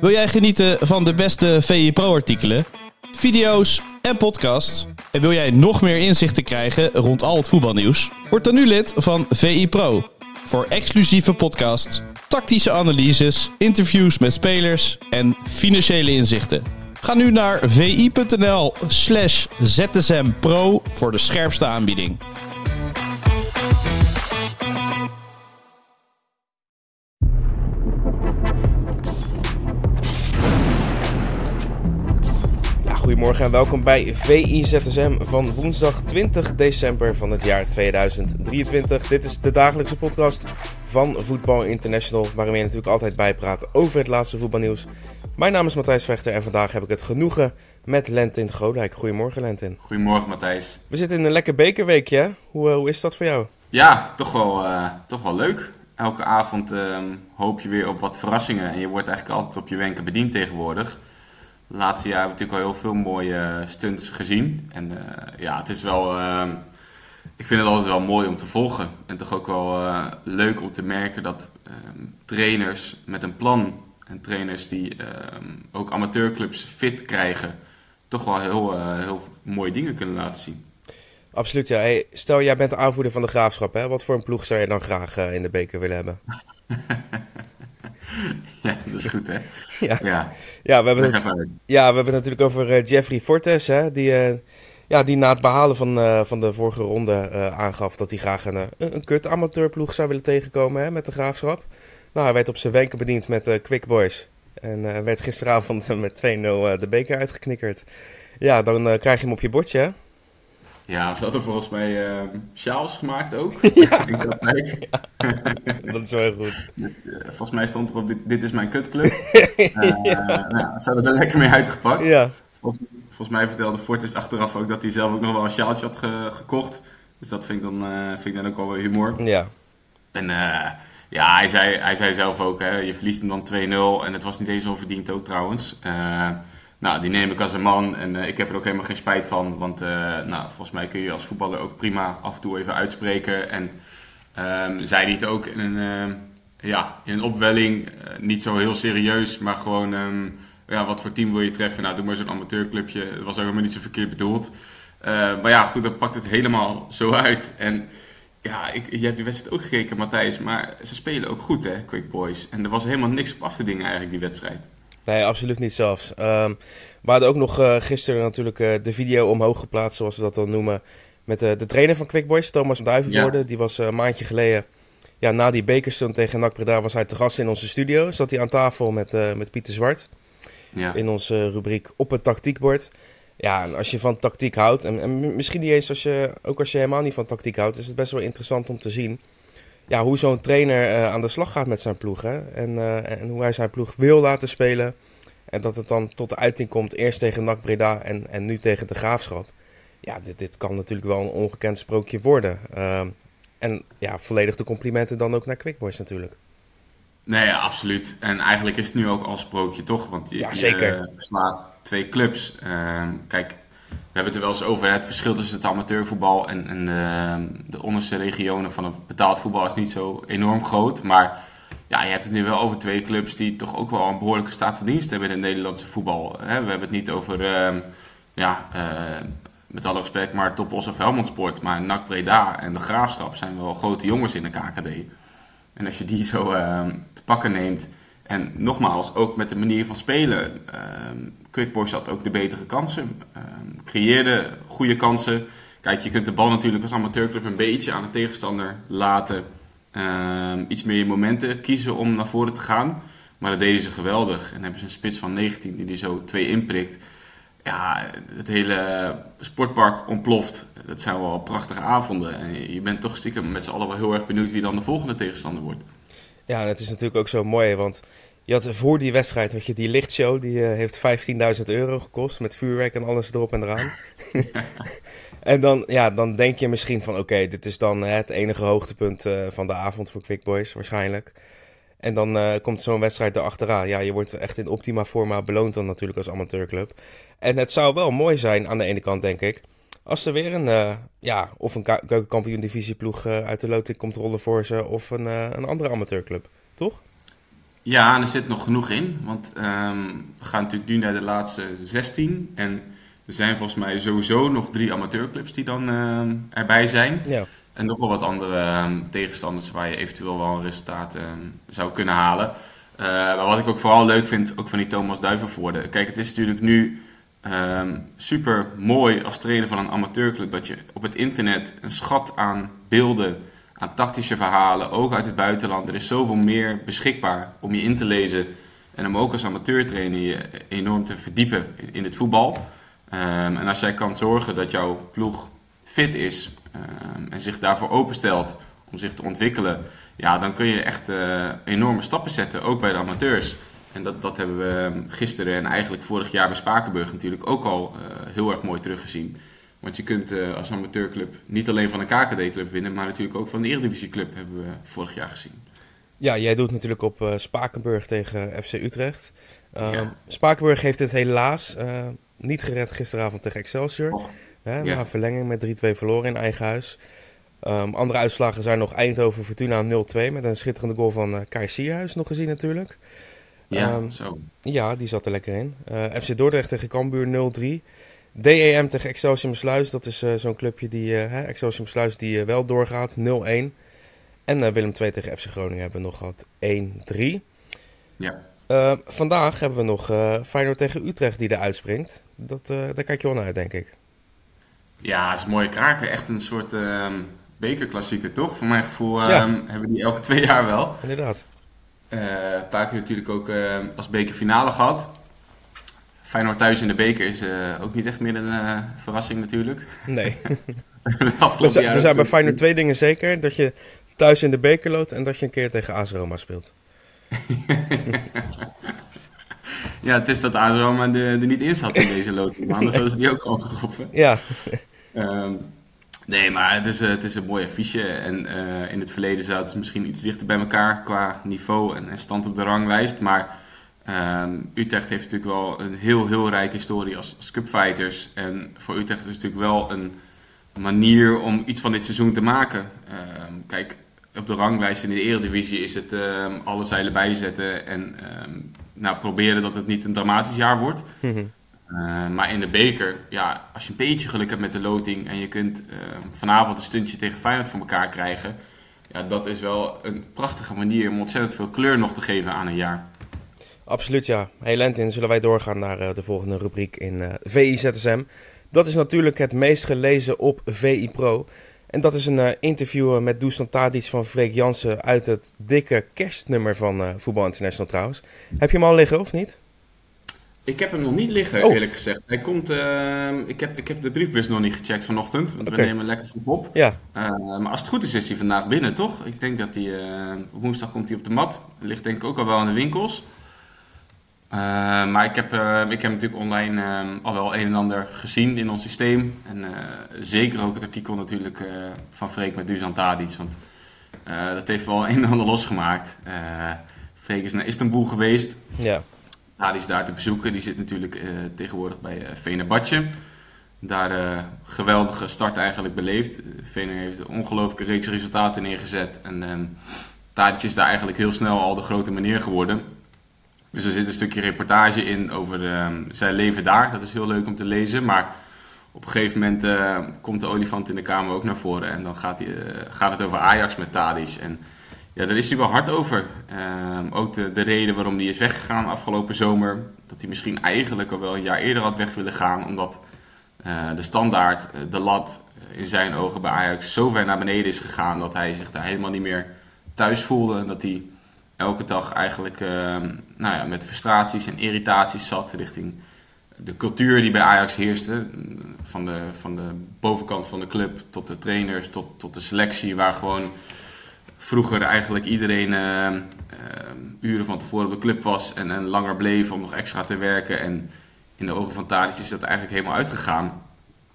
Wil jij genieten van de beste VI Pro-artikelen, video's en podcasts? En wil jij nog meer inzichten krijgen rond al het voetbalnieuws? Word dan nu lid van VI Pro. Voor exclusieve podcasts, tactische analyses, interviews met spelers en financiële inzichten. Ga nu naar vi.nl slash zsmpro voor de scherpste aanbieding. Goedemorgen en welkom bij VIZSM van woensdag 20 december van het jaar 2023. Dit is de dagelijkse podcast van Voetbal International, waarin we natuurlijk altijd bijpraten over het laatste voetbalnieuws. Mijn naam is Matthijs Vechter en vandaag heb ik het genoegen met Lentin Godijk. Goedemorgen Lentin. Goedemorgen Matthijs. We zitten in een lekker bekerweekje, hè? Hoe, eh, hoe is dat voor jou? Ja, toch wel, eh, toch wel leuk. Elke avond ehm, hoop je weer op wat verrassingen en je wordt eigenlijk altijd op je wenken bediend tegenwoordig. De laatste jaar hebben we natuurlijk al heel veel mooie stunts gezien. En eh, ja, het is wel. ehm, ik vind het altijd wel mooi om te volgen. En toch ook wel eh, leuk om te merken dat ehm, trainers met een plan en trainers die ehm, ook amateurclubs fit krijgen, toch wel heel, eh, heel mooie dingen kunnen laten zien. Absoluut, ja. Hey, stel, jij bent de aanvoerder van de graafschap, hè? Wat voor een ploeg zou je dan graag in de beker willen hebben? Ja, dat is goed hè. Ja, Ja, ja we hebben het. Ja, we hebben het natuurlijk over eh, Jeffrey Fortes, hè, die, eh, ja, die na het behalen van, eh, van de vorige ronde aangaf dat hij graag een, een, kut amateurploeg zou willen tegenkomen hè, met de graafschap. Nou, hij werd op zijn wenken bediend met Quick Boys en werd gisteravond met 2-0 eh, de beker uitgeknikkerd. Ja, dan krijg je hem op je bordje, hè? Ja, ze hadden volgens mij ehm, sjaals gemaakt ook. Ja. In Katwijk. Dat is wel heel goed. Eh, volgens mij stond erop, dit, dit is mijn kutclub. Eh nou, ze hadden er lekker mee uitgepakt. Ja, Volgens, volgens mij vertelde Fortis achteraf ook dat hij zelf ook nog wel een sjaaltje had ge- gekocht. Dus dat vind ik dan, eh, vind ik dan ook wel weer humor. ja. En ja, hij zei, hij zei zelf ook, hè, je verliest hem dan 2-0. En het was niet eens onverdiend ook trouwens. Nou, die neem ik als een man en eh, ik heb er ook helemaal geen spijt van. Want eh, nou, volgens mij kun je als voetballer ook prima af en toe even uitspreken. En ehm, zei hij het ook in een, ehm, ja, in een opwelling, eh, niet zo heel serieus, maar gewoon... ehm, ja, wat voor team wil je treffen? Nou, doe maar zo'n amateurclubje. Dat was ook helemaal niet zo verkeerd bedoeld. Eh, maar ja, goed, dan pakt het helemaal zo uit. En ja, ik, je hebt die wedstrijd ook gekeken, Matthijs. Maar ze spelen ook goed, hè, Quick Boys. En er was helemaal niks op af te dingen eigenlijk, die wedstrijd. Nee, absoluut niet zelfs. Ehm, we hadden ook nog eh, gisteren natuurlijk eh, de video omhoog geplaatst, zoals we dat dan noemen, met eh, de trainer van Quick Boys, Thomas Duivenvoorde. Die was een maandje geleden, ja, na die bekerstond tegen NAC Breda, was hij te gast in onze studio. Zat hij aan tafel met, met Pieter Zwart Ja, in onze rubriek op het tactiekbord. Ja, en als je van tactiek houdt, en, en misschien niet eens als je, ook als je helemaal niet van tactiek houdt, is het best wel interessant om te zien ja, hoe zo'n trainer eh, aan de slag gaat met zijn ploeg. Hè? En, eh, en hoe hij zijn ploeg wil laten spelen. En dat het dan tot de uiting komt, eerst tegen NAC Breda en, en nu tegen de Graafschap. Ja, dit, dit kan natuurlijk wel een ongekend sprookje worden. Ehm, en ja, volledig de complimenten dan ook naar Quickboys natuurlijk. nee, ja, absoluut. En eigenlijk is het nu ook al sprookje, toch? Want je, Ja, zeker. verslaat twee clubs. Ehm, kijk, we hebben het er wel eens over. Het verschil tussen het amateurvoetbal en, en de, de onderste regionen van het betaald voetbal is niet zo enorm groot. Maar ja, je hebt het nu wel over twee clubs die toch ook wel een behoorlijke staat van dienst hebben in het Nederlandse voetbal. Hè, we hebben het niet over, ehm, ja, eh, met alle respect, maar Topos of Helmond Sport. Maar NAC Breda en de Graafschap zijn wel grote jongens in de KKD. En als je die zo ehm, te pakken neemt. En nogmaals, ook met de manier van spelen. ehm Quick Boys had ook de betere kansen. ehm, creëerde goede kansen. Kijk, je kunt de bal natuurlijk als amateurclub een beetje aan de tegenstander laten. ehm, iets meer momenten kiezen om naar voren te gaan. Maar dat deden ze geweldig. En hebben ze een spits van 19 die die zo twee inprikt. Ja, het hele sportpark ontploft. Dat zijn wel prachtige avonden. En je bent toch stiekem met z'n allen wel heel erg benieuwd wie dan de volgende tegenstander wordt. Ja, het is natuurlijk ook zo mooi, want Je had voor die wedstrijd had je die lichtshow, die uh, heeft 15.000 euro gekost met vuurwerk en alles erop en eraan. en dan, ja, dan denk je misschien van oké, dit is dan het enige hoogtepunt uh, van de avond voor Quick Boys waarschijnlijk. En dan uh, komt zo'n wedstrijd erachteraan. Ja, je wordt echt in optima forma beloond dan natuurlijk als amateurclub. En het zou wel mooi zijn aan de ene kant, denk ik. Als er weer een, uh, ja, of een keukenkampioen divisieploeg uh, uit de loting komt rollen voor ze. Of een, een andere amateurclub, toch? Ja, en er zit nog genoeg in. Want um, we gaan natuurlijk nu naar de laatste 16. En er zijn volgens mij sowieso nog drie amateurclubs die dan uh, erbij zijn. Ja. En nog wel wat andere um, tegenstanders waar je eventueel wel een resultaat um, zou kunnen halen. Uh, maar wat ik ook vooral leuk vind, ook van die Thomas Duivenvoorde. Kijk, het is natuurlijk nu super mooi als trainer van een amateurclub dat je op het internet een schat aan beelden aan tactische verhalen, ook uit het buitenland. Er is zoveel meer beschikbaar om je in te lezen en om ook als amateurtrainer je enorm te verdiepen in het voetbal. Um, en als jij kan zorgen dat jouw ploeg fit is um, en zich daarvoor openstelt om zich te ontwikkelen, ja, dan kun je echt uh, enorme stappen zetten, ook bij de amateurs. En dat, dat hebben we gisteren en eigenlijk vorig jaar bij Spakenburg natuurlijk ook al uh, heel erg mooi teruggezien. Want je kunt uh, als amateurclub niet alleen van een KKD-club winnen, maar natuurlijk ook van de Eredivisie-club hebben we vorig jaar gezien. Ja, jij doet natuurlijk op uh, Spakenburg tegen FC Utrecht. Uh, ja. Spakenburg heeft het helaas uh, niet gered gisteravond tegen Excelsior. Oh. Hè, ja. Na verlenging met 3-2 verloren in eigen huis. Um, andere uitslagen zijn nog Eindhoven Fortuna 0-2 met een schitterende goal van uh, Kai Sierhuis nog gezien natuurlijk. Ja, um, zo. Ja, die zat er lekker in. FC Dordrecht tegen Cambuur 0-3. DEM tegen Excelsior Sluis, dat is uh, zo'n clubje die, uh, Excelsior Sluis die uh, wel doorgaat, 0-1. En Willem II tegen FC Groningen hebben we nog gehad, 1-3. Ja. vandaag hebben we nog Feyenoord tegen Utrecht die er uitspringt. Dat, daar kijk je wel naar, denk ik. Ja, het is een mooie kraker. Echt een soort um, bekerklassieker, toch? Voor mijn gevoel ja. um, hebben die elke twee jaar wel. Inderdaad. Een paar keer natuurlijk ook als bekerfinale gehad. Feyenoord thuis in de beker is uh, ook niet echt meer een uh, verrassing natuurlijk. Nee. er, zijn, er zijn bij Feyenoord twee dingen zeker. Dat je thuis in de beker loopt en dat je een keer tegen AS Roma speelt. ja, het is dat AS Roma er, er niet in zat in deze loting. Maar anders hadden ze die ook gewoon getroffen. Ja. um, nee, maar het is, uh, het is een mooi affiche. En in het verleden zaten ze misschien iets dichter bij elkaar qua niveau en, en stand op de ranglijst. Maar Um, Utrecht heeft natuurlijk wel een heel, heel rijke historie als, als cupfighters. En voor Utrecht is het natuurlijk wel een manier om iets van dit seizoen te maken. Um, kijk, op de ranglijst in de Eredivisie is het um, alle zeilen bijzetten en nou, proberen dat het niet een dramatisch jaar wordt. uh, maar in de beker, ja, als je een beetje geluk hebt met de loting en je kunt vanavond een stuntje tegen Feyenoord voor elkaar krijgen, ja, dat is wel een prachtige manier om ontzettend veel kleur nog te geven aan een jaar. Absoluut, ja. Hey Lentin, zullen wij doorgaan naar uh, de volgende rubriek in uh, VI ZSM. Dat is natuurlijk het meest gelezen op VI Pro. En dat is een uh, interview met Dusan Tadic van Freek Jansen uit het dikke kerstnummer van Voetbal International trouwens. Heb je hem al liggen of niet? Ik heb hem nog niet liggen, oh. eerlijk gezegd. Hij komt, ik, heb, ik heb de briefbus nog niet gecheckt vanochtend, want okay. we nemen lekker vroeg op. Ja. maar als het goed is, is hij vandaag binnen, toch? Ik denk dat hij, woensdag komt hij op de mat. Ligt denk ik ook al wel in de winkels. Uh, maar ik heb, uh, ik heb natuurlijk online uh, al wel een en ander gezien in ons systeem. En zeker ook het artikel natuurlijk van Freek met Dusan Tadic. Want dat heeft wel een en ander losgemaakt. Freek is naar Istanbul geweest. Ja. Tadic is daar te bezoeken. Die zit natuurlijk tegenwoordig bij Venerbahce. Daar een geweldige start eigenlijk beleefd. Vener heeft een ongelooflijke reeks resultaten neergezet. En um, Tadic is daar eigenlijk heel snel al de grote meneer geworden. Dus er zit een stukje reportage in over um, zijn leven daar. Dat is heel leuk om te lezen. Maar op een gegeven moment uh, komt de olifant in de kamer ook naar voren. En dan gaat, uh, gaat het over Ajax met Tadic. En ja, daar is hij wel hard over. Um, ook de, de reden waarom hij is weggegaan afgelopen zomer. Dat hij misschien eigenlijk al wel een jaar eerder had weg willen gaan. Omdat uh, de standaard, de lat in zijn ogen bij Ajax zo ver naar beneden is gegaan. Dat hij zich daar helemaal niet meer thuis voelde. En dat hij elke dag eigenlijk uh, nou ja, met frustraties en irritaties zat richting de cultuur die bij Ajax heerste. Van de, van de bovenkant van de club tot de trainers, tot, tot de selectie, waar gewoon vroeger eigenlijk iedereen uh, uren van tevoren op de club was en, en, langer bleef om nog extra te werken. En in de ogen van Tadic is dat eigenlijk helemaal uitgegaan.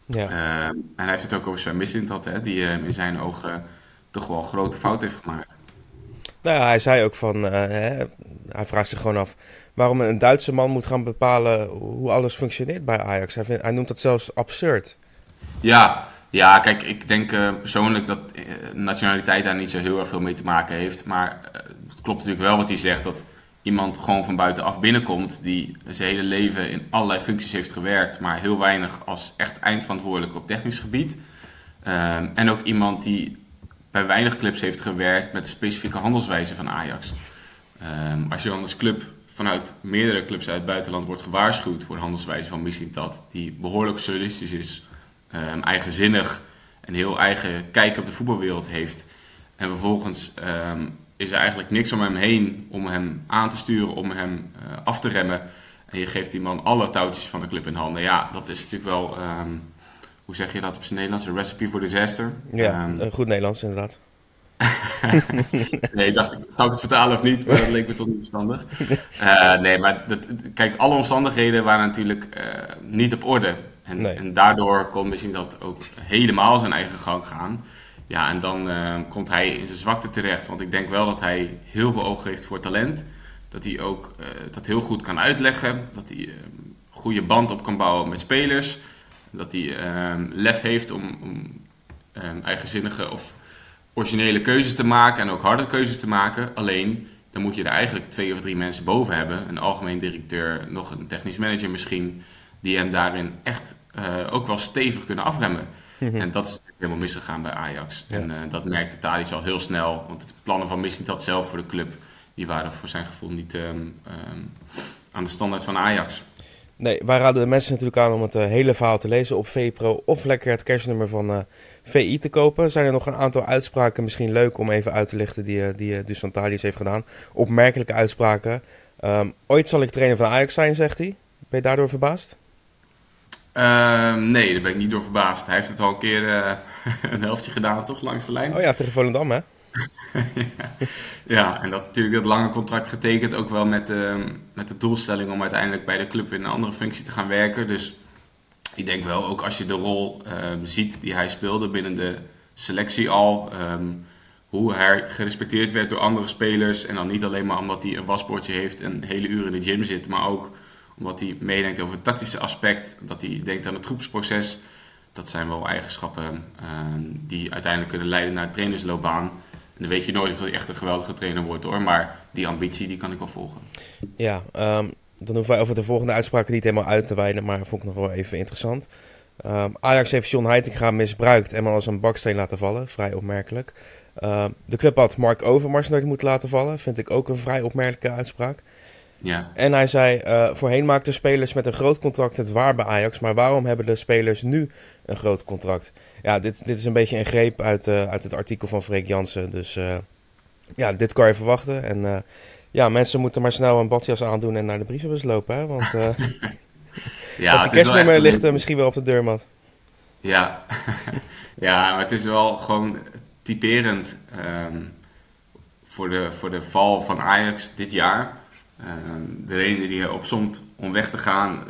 Ja. en hij heeft het ook over Sven Missint had, hè, die in zijn ogen toch wel grote fout heeft gemaakt. Nou ja, hij zei ook van, hè, hij vraagt zich gewoon af waarom een Duitse man moet gaan bepalen hoe alles functioneert bij Ajax. Hij, vindt, hij noemt dat zelfs absurd. Ja, ja, kijk, ik denk uh, persoonlijk dat uh, nationaliteit daar niet zo heel erg veel mee te maken heeft. Maar het klopt natuurlijk wel wat hij zegt, dat iemand gewoon van buitenaf binnenkomt die zijn hele leven in allerlei functies heeft gewerkt, maar heel weinig als echt eindverantwoordelijk op technisch gebied. Ehm, en ook iemand die bij weinig clubs heeft gewerkt met de specifieke handelswijze van Ajax. Ehm, als je dan als club vanuit meerdere clubs uit het buitenland wordt gewaarschuwd voor de handelswijze van Missintat, die behoorlijk solistisch is, um, eigenzinnig, een heel eigen kijk op de voetbalwereld heeft. En vervolgens um, is er eigenlijk niks om hem heen om hem aan te sturen, om hem uh, af te remmen. En je geeft die man alle touwtjes van de club in handen. Ja, dat is natuurlijk wel, hoe zeg je dat op zijn Nederlands? Een recipe for disaster. Ja, goed Nederlands inderdaad. nee, dacht ik, zou ik het vertalen of niet? Maar dat leek me toch niet verstandig. Uh, nee, maar dat, kijk, alle omstandigheden waren natuurlijk uh, niet op orde. En, nee. en, daardoor kon misschien dat ook helemaal zijn eigen gang gaan. Ja, en dan uh, komt hij in zijn zwakte terecht. Want ik denk wel dat hij heel veel oog heeft voor talent. Dat hij ook dat heel goed kan uitleggen. Dat hij een goede band op kan bouwen met spelers. Dat hij ehm, lef heeft om, om um, eigenzinnige of originele keuzes te maken en ook harde keuzes te maken. Alleen, dan moet je er eigenlijk twee of drie mensen boven hebben. Een algemeen directeur, nog een technisch manager misschien, die hem daarin echt uh, ook wel stevig kunnen afremmen. Mhm. En dat is helemaal misgegaan bij Ajax. En uh, dat merkte Tadic al heel snel, want de plannen van dat zelf voor de club, die waren voor zijn gevoel niet um, um, aan de standaard van Ajax. Nee, wij raden de mensen natuurlijk aan om het uh, hele verhaal te lezen op VPRO of lekker het kerstnummer van uh, VI te kopen. Zijn er nog een aantal uitspraken misschien leuk om even uit te lichten die, uh, die uh, Dusantalius heeft gedaan. Opmerkelijke uitspraken. Um, ooit zal ik trainer van Ajax zijn, zegt hij. Ben je daardoor verbaasd? Um, nee, daar ben ik niet door verbaasd. Hij heeft het al een keer een helftje gedaan, toch, langs de lijn? Oh ja, tegen Volendam, hè? ja, en dat natuurlijk dat lange contract getekend ook wel met, uh, met de doelstelling om uiteindelijk bij de club in een andere functie te gaan werken. Dus ik denk wel, ook als je de rol uh, ziet die hij speelde binnen de selectie al, um, hoe hij gerespecteerd werd door andere spelers. En dan niet alleen maar omdat hij een wasbordje heeft en hele uren in de gym zit, maar ook omdat hij meedenkt over het tactische aspect, dat hij denkt aan het groepsproces. Dat zijn wel eigenschappen die uiteindelijk kunnen leiden naar trainersloopbaan. En dan weet je nooit of hij echt een geweldige trainer wordt hoor. Maar die ambitie die kan ik wel volgen. Ja, um, dan hoeven wij over de volgende uitspraken niet helemaal uit te wijden. Maar vond ik nog wel even interessant. Um, Ajax heeft John Heitinga misbruikt en maar als een baksteen laten vallen. Vrij opmerkelijk. Uh, de club had Mark Overmars nooit moeten laten vallen. Vind ik ook een vrij opmerkelijke uitspraak. Ja. En hij zei, uh, voorheen maakten spelers met een groot contract het waar bij Ajax. Maar waarom hebben de spelers nu een groot contract? Ja, dit, dit is een beetje een greep uit, uh, uit het artikel van Freek Jansen. Dus uh, ja, dit kan je verwachten. En ja, mensen moeten maar snel een badjas aandoen en naar de brievenbus lopen. Hè? Want ja, het kerstnummer ligt een... misschien wel op de deurmat. Ja. ja, maar het is wel gewoon typerend um, voor, de, voor de val van Ajax dit jaar. Um, de reden die hij opzomt om weg te gaan,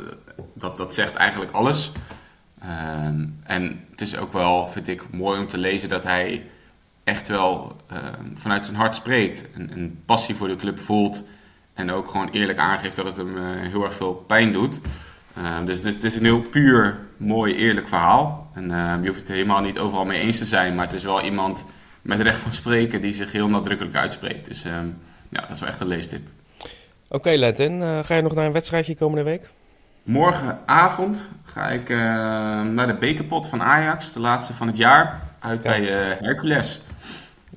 dat, dat zegt eigenlijk alles. Um, en het is ook wel, vind ik, mooi om te lezen dat hij echt wel vanuit zijn hart spreekt. Een, een, passie voor de club voelt. En ook gewoon eerlijk aangeeft dat het hem heel erg veel pijn doet. Dus, het is een heel puur, mooi, eerlijk verhaal. En je hoeft het helemaal niet overal mee eens te zijn. Maar het is wel iemand met recht van spreken die zich heel nadrukkelijk uitspreekt. Dus ja, dat is wel echt een leestip. Oké, okay, Letten. ga je nog naar een wedstrijdje komende week? Morgenavond ga ik uh, naar de bekerpot van Ajax, de laatste van het jaar, uit bij uh, Hercules.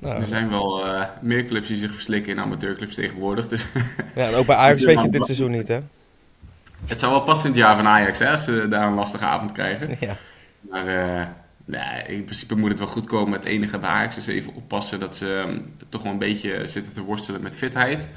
Nou, er zijn wel meer clubs die zich verslikken in amateurclubs tegenwoordig. Dus ja, en ook bij Ajax weet je dit seizoen niet, hè? Het zou wel passen in het jaar van Ajax, hè, als ze daar een lastige avond krijgen. Ja. Maar nee, in principe moet het wel goed komen. Het enige bij Ajax is even oppassen dat ze um, toch wel een beetje zitten te worstelen met fitheid.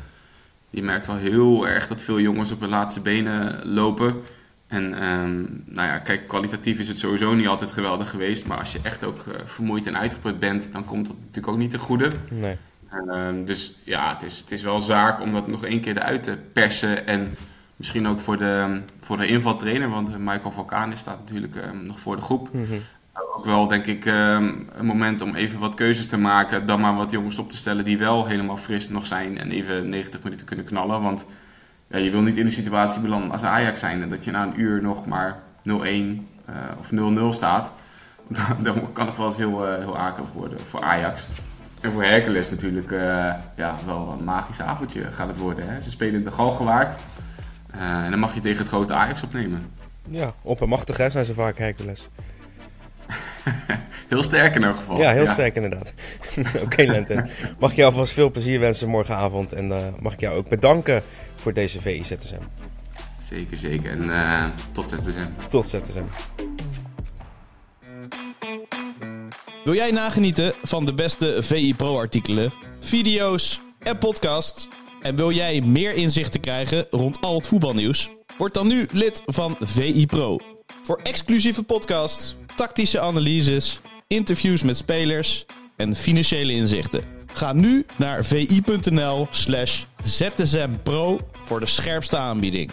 Je merkt wel heel erg dat veel jongens op hun laatste benen lopen. En um, nou ja, kijk, kwalitatief is het sowieso niet altijd geweldig geweest. Maar als je echt ook uh, vermoeid en uitgeput bent, dan komt dat natuurlijk ook niet ten goede. Nee. Ehm, dus ja, het is, het is wel zaak om dat nog één keer eruit te persen. En misschien ook voor de, voor de invaltrainer, want Michael Vulkaan staat natuurlijk ehm, nog voor de groep. Mhm. Ook wel, denk ik, ehm, een moment om even wat keuzes te maken. Dan maar wat jongens op te stellen die wel helemaal fris nog zijn en even 90 minuten kunnen knallen. Want ja, je wil niet in de situatie belanden als Ajax zijn. Dat je na een uur nog maar 0-1 eh, of 0-0 staat. Dan, kan het wel eens heel, eh, heel akelig worden voor Ajax. En voor Hercules natuurlijk eh, ja, wel een magisch avondje gaat het worden. Hè? Ze spelen in de Galgenwaard. En dan mag je tegen het grote Ajax opnemen. Ja, oppermachtig hè, zijn ze vaak Hercules. Heel sterk in elk geval. Ja, heel sterk inderdaad. Oké, Lente. Mag ik jou alvast veel plezier wensen morgenavond. En eh, mag ik jou ook bedanken voor deze VI-ZSM. Zeker, zeker. En eh, tot ZSM. Tot ZSM. Wil jij nagenieten van de beste VI Pro artikelen, video's en podcast? En wil jij meer inzichten krijgen rond al het voetbalnieuws? Word dan nu lid van VI Pro. Voor exclusieve podcasts, tactische analyses, interviews met spelers en financiële inzichten. Ga nu naar vi.nl slash zsmpro voor de scherpste aanbieding.